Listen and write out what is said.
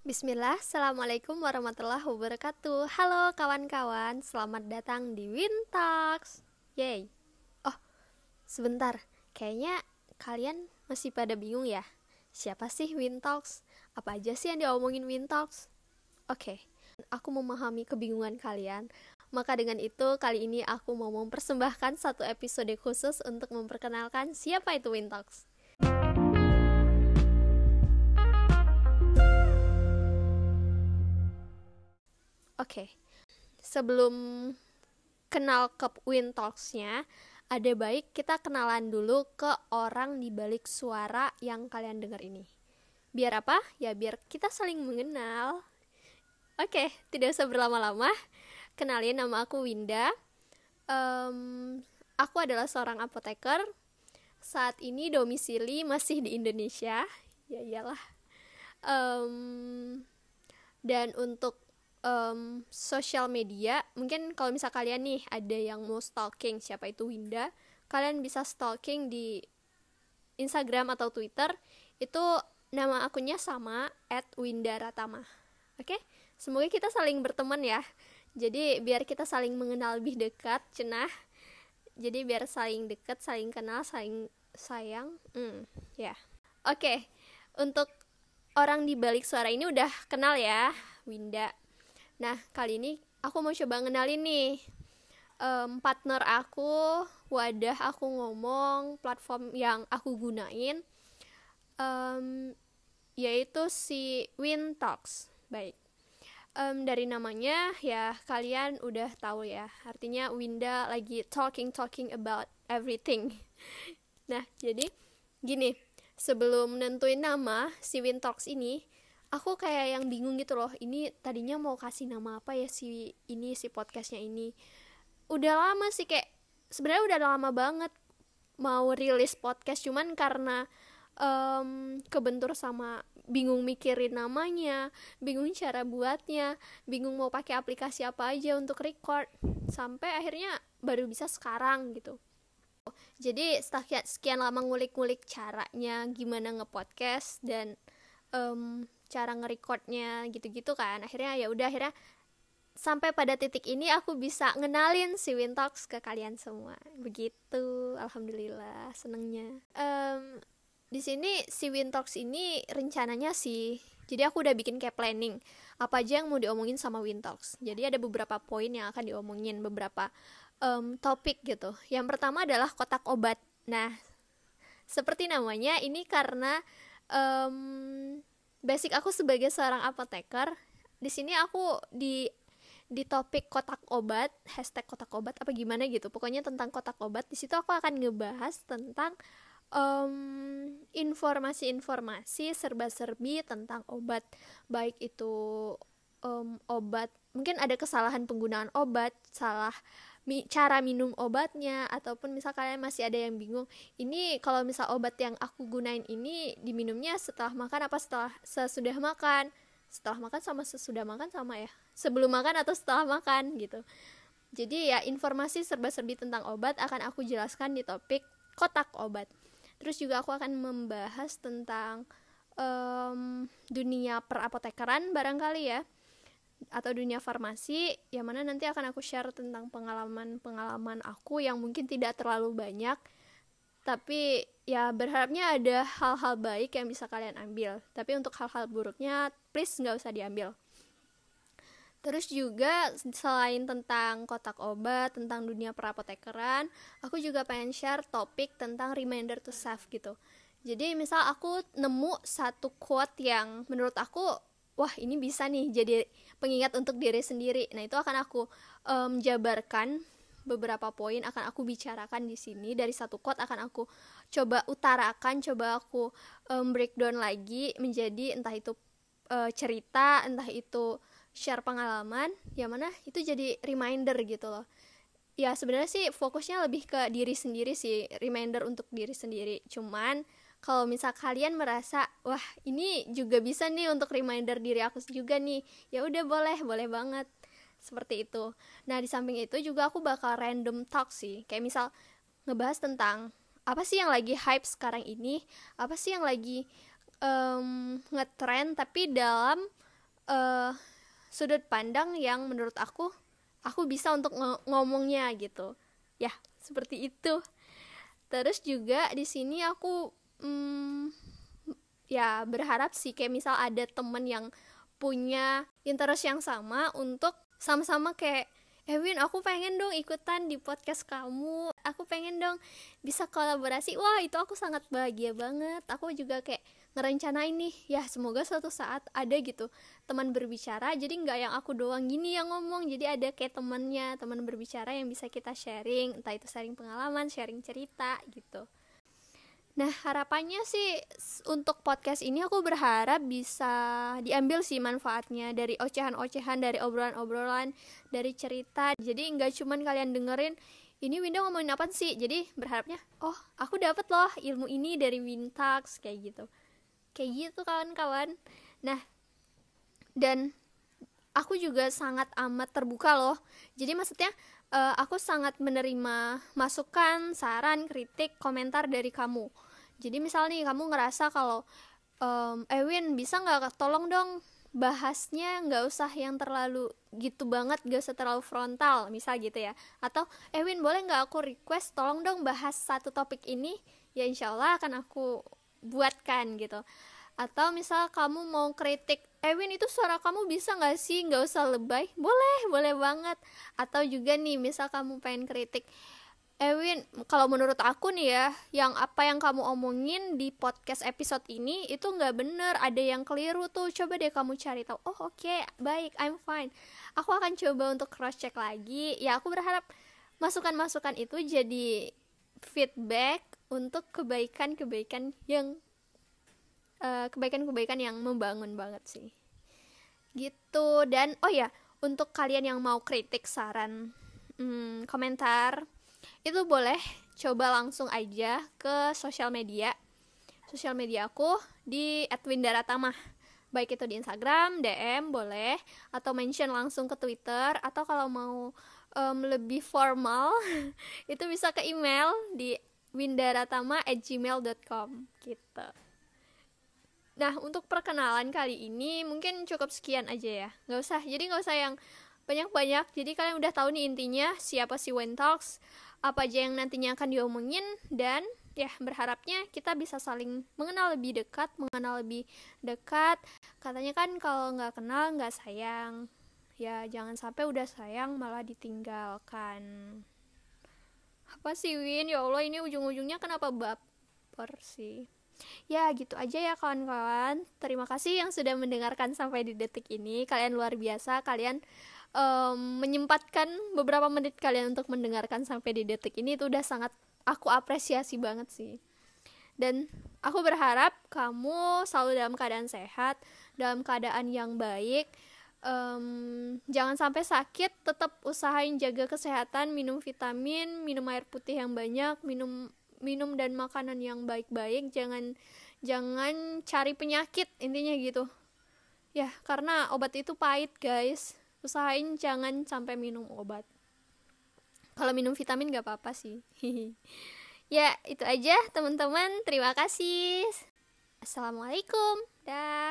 Bismillah, Assalamualaikum warahmatullahi wabarakatuh. Halo kawan-kawan, selamat datang di Wintalks Yay. Oh, sebentar, kayaknya kalian masih pada bingung ya. Siapa sih Wintalks? Apa aja sih yang diomongin Wintalks? Oke, aku memahami kebingungan kalian. Maka dengan itu, kali ini aku mau mempersembahkan satu episode khusus untuk memperkenalkan siapa itu Wintalks. Okay. sebelum kenal ke Win Talks-nya, ada baik kita kenalan dulu ke orang di balik suara yang kalian dengar ini. Biar apa? Ya biar kita saling mengenal. Oke, okay, tidak usah berlama-lama. Kenalin nama aku Winda. Um, aku adalah seorang apoteker. Saat ini domisili masih di Indonesia. Ya iyalah. Um, dan untuk um, sosial media mungkin kalau misal kalian nih ada yang mau stalking siapa itu Winda kalian bisa stalking di Instagram atau Twitter itu nama akunnya sama at Winda Ratama oke okay? semoga kita saling berteman ya jadi biar kita saling mengenal lebih dekat cenah jadi biar saling dekat saling kenal saling sayang hmm ya yeah. oke okay. untuk orang di balik suara ini udah kenal ya Winda Nah, kali ini aku mau coba ngenalin nih um, partner aku, wadah aku ngomong, platform yang aku gunain, um, yaitu si Win Talks. Baik, um, dari namanya ya kalian udah tahu ya, artinya Winda lagi talking talking about everything. nah, jadi gini, sebelum nentuin nama si Win Talks ini, aku kayak yang bingung gitu loh ini tadinya mau kasih nama apa ya si ini si podcastnya ini. Udah lama sih kayak sebenarnya udah lama banget mau rilis podcast cuman karena um, kebentur sama bingung mikirin namanya bingung cara buatnya bingung mau pakai aplikasi apa aja untuk record sampai akhirnya baru bisa sekarang gitu. Jadi setelah sekian lama ngulik-ngulik caranya gimana ngepodcast dan um, cara ngerecordnya gitu-gitu kan. Akhirnya ya udah akhirnya sampai pada titik ini aku bisa ngenalin si Wintox ke kalian semua. Begitu alhamdulillah senengnya. Um, di sini si Wintox ini rencananya sih jadi aku udah bikin kayak planning apa aja yang mau diomongin sama Wintox. Jadi ada beberapa poin yang akan diomongin beberapa um, topik gitu. Yang pertama adalah kotak obat. Nah seperti namanya ini karena um, basic aku sebagai seorang apoteker di sini aku di di topik kotak obat hashtag kotak obat apa gimana gitu. Pokoknya tentang kotak obat di situ aku akan ngebahas tentang um, informasi-informasi serba-serbi tentang obat. Baik itu um, obat mungkin ada kesalahan penggunaan obat salah mi cara minum obatnya ataupun misal kalian masih ada yang bingung ini kalau misal obat yang aku gunain ini diminumnya setelah makan apa setelah sesudah makan? Setelah makan sama sesudah makan sama ya? Sebelum makan atau setelah makan gitu. Jadi ya informasi serba-serbi tentang obat akan aku jelaskan di topik kotak obat. Terus juga aku akan membahas tentang um, dunia perapotekeran barangkali ya atau dunia farmasi yang mana nanti akan aku share tentang pengalaman-pengalaman aku yang mungkin tidak terlalu banyak tapi ya berharapnya ada hal-hal baik yang bisa kalian ambil. Tapi untuk hal-hal buruknya please nggak usah diambil. Terus juga selain tentang kotak obat tentang dunia perapotekeran aku juga pengen share topik tentang reminder to self gitu. Jadi misal aku nemu satu quote yang menurut aku wah ini bisa nih jadi pengingat untuk diri sendiri. Nah, itu akan aku um, jabarkan beberapa poin akan aku bicarakan di sini dari satu quote akan aku coba utarakan, coba aku um, breakdown lagi menjadi entah itu uh, cerita, entah itu share pengalaman, yang mana itu jadi reminder gitu loh. Ya sebenarnya sih fokusnya lebih ke diri sendiri sih, reminder untuk diri sendiri. Cuman kalau misal kalian merasa wah ini juga bisa nih untuk reminder diri aku juga nih. Ya udah boleh boleh banget. Seperti itu. Nah di samping itu juga aku bakal random talk sih. Kayak misal ngebahas tentang apa sih yang lagi hype sekarang ini? Apa sih yang lagi um, ngetrend tapi dalam uh, sudut pandang yang menurut aku aku bisa untuk ng ngomongnya gitu. Ya seperti itu. Terus juga di sini aku hmm, ya berharap sih kayak misal ada temen yang punya interest yang sama untuk sama-sama kayak Ewin aku pengen dong ikutan di podcast kamu. Aku pengen dong bisa kolaborasi. Wah itu aku sangat bahagia banget. Aku juga kayak ngerencanain nih ya semoga suatu saat ada gitu teman berbicara. Jadi nggak yang aku doang gini yang ngomong. Jadi ada kayak temannya teman berbicara yang bisa kita sharing. Entah itu sharing pengalaman sharing cerita gitu Nah, harapannya sih untuk podcast ini aku berharap bisa diambil sih manfaatnya dari ocehan-ocehan, dari obrolan-obrolan, dari cerita. Jadi nggak cuman kalian dengerin ini Winda ngomongin apa sih? Jadi berharapnya, oh aku dapet loh ilmu ini dari Wintax kayak gitu. Kayak gitu kawan-kawan. Nah, dan aku juga sangat amat terbuka loh. Jadi maksudnya uh, aku sangat menerima masukan, saran, kritik, komentar dari kamu. Jadi misalnya nih kamu ngerasa kalau um, Ewin bisa nggak tolong dong bahasnya nggak usah yang terlalu gitu banget gak usah terlalu frontal misal gitu ya. Atau Ewin boleh nggak aku request tolong dong bahas satu topik ini? Ya insya Allah akan aku buatkan gitu atau misal kamu mau kritik Ewin itu suara kamu bisa nggak sih nggak usah lebay boleh boleh banget atau juga nih misal kamu pengen kritik Ewin, kalau menurut aku nih ya, yang apa yang kamu omongin di podcast episode ini itu nggak bener, ada yang keliru tuh. Coba deh kamu cari tahu. Oh oke, okay, baik, I'm fine. Aku akan coba untuk cross check lagi. Ya aku berharap masukan-masukan itu jadi feedback untuk kebaikan-kebaikan yang eh, kebaikan-kebaikan yang membangun banget sih. Gitu. Dan oh ya, untuk kalian yang mau kritik, saran, hmm, komentar itu boleh coba langsung aja ke sosial media. Sosial media aku di @windaratama. Baik itu di Instagram, DM boleh. Atau mention langsung ke Twitter. Atau kalau mau um, lebih formal itu bisa ke email di windaratama@gmail.com gitu. Nah untuk perkenalan kali ini mungkin cukup sekian aja ya, nggak usah. Jadi nggak usah yang banyak-banyak. Jadi kalian udah tahu nih intinya siapa si When Talks apa aja yang nantinya akan diomongin dan ya berharapnya kita bisa saling mengenal lebih dekat, mengenal lebih dekat. Katanya kan kalau nggak kenal nggak sayang. Ya jangan sampai udah sayang malah ditinggalkan. Apa sih Win? Ya Allah ini ujung-ujungnya kenapa baper sih? Ya gitu aja ya kawan-kawan. Terima kasih yang sudah mendengarkan sampai di detik ini. Kalian luar biasa. Kalian um, menyempatkan beberapa menit kalian untuk mendengarkan sampai di detik ini itu udah sangat aku apresiasi banget sih dan aku berharap kamu selalu dalam keadaan sehat dalam keadaan yang baik um, jangan sampai sakit tetap usahain jaga kesehatan minum vitamin minum air putih yang banyak minum minum dan makanan yang baik-baik jangan jangan cari penyakit intinya gitu. Ya karena obat itu pahit guys. Usahain jangan sampai minum obat. Kalau minum vitamin gak apa-apa sih. Ya itu aja teman-teman. Terima kasih. Assalamualaikum. Dah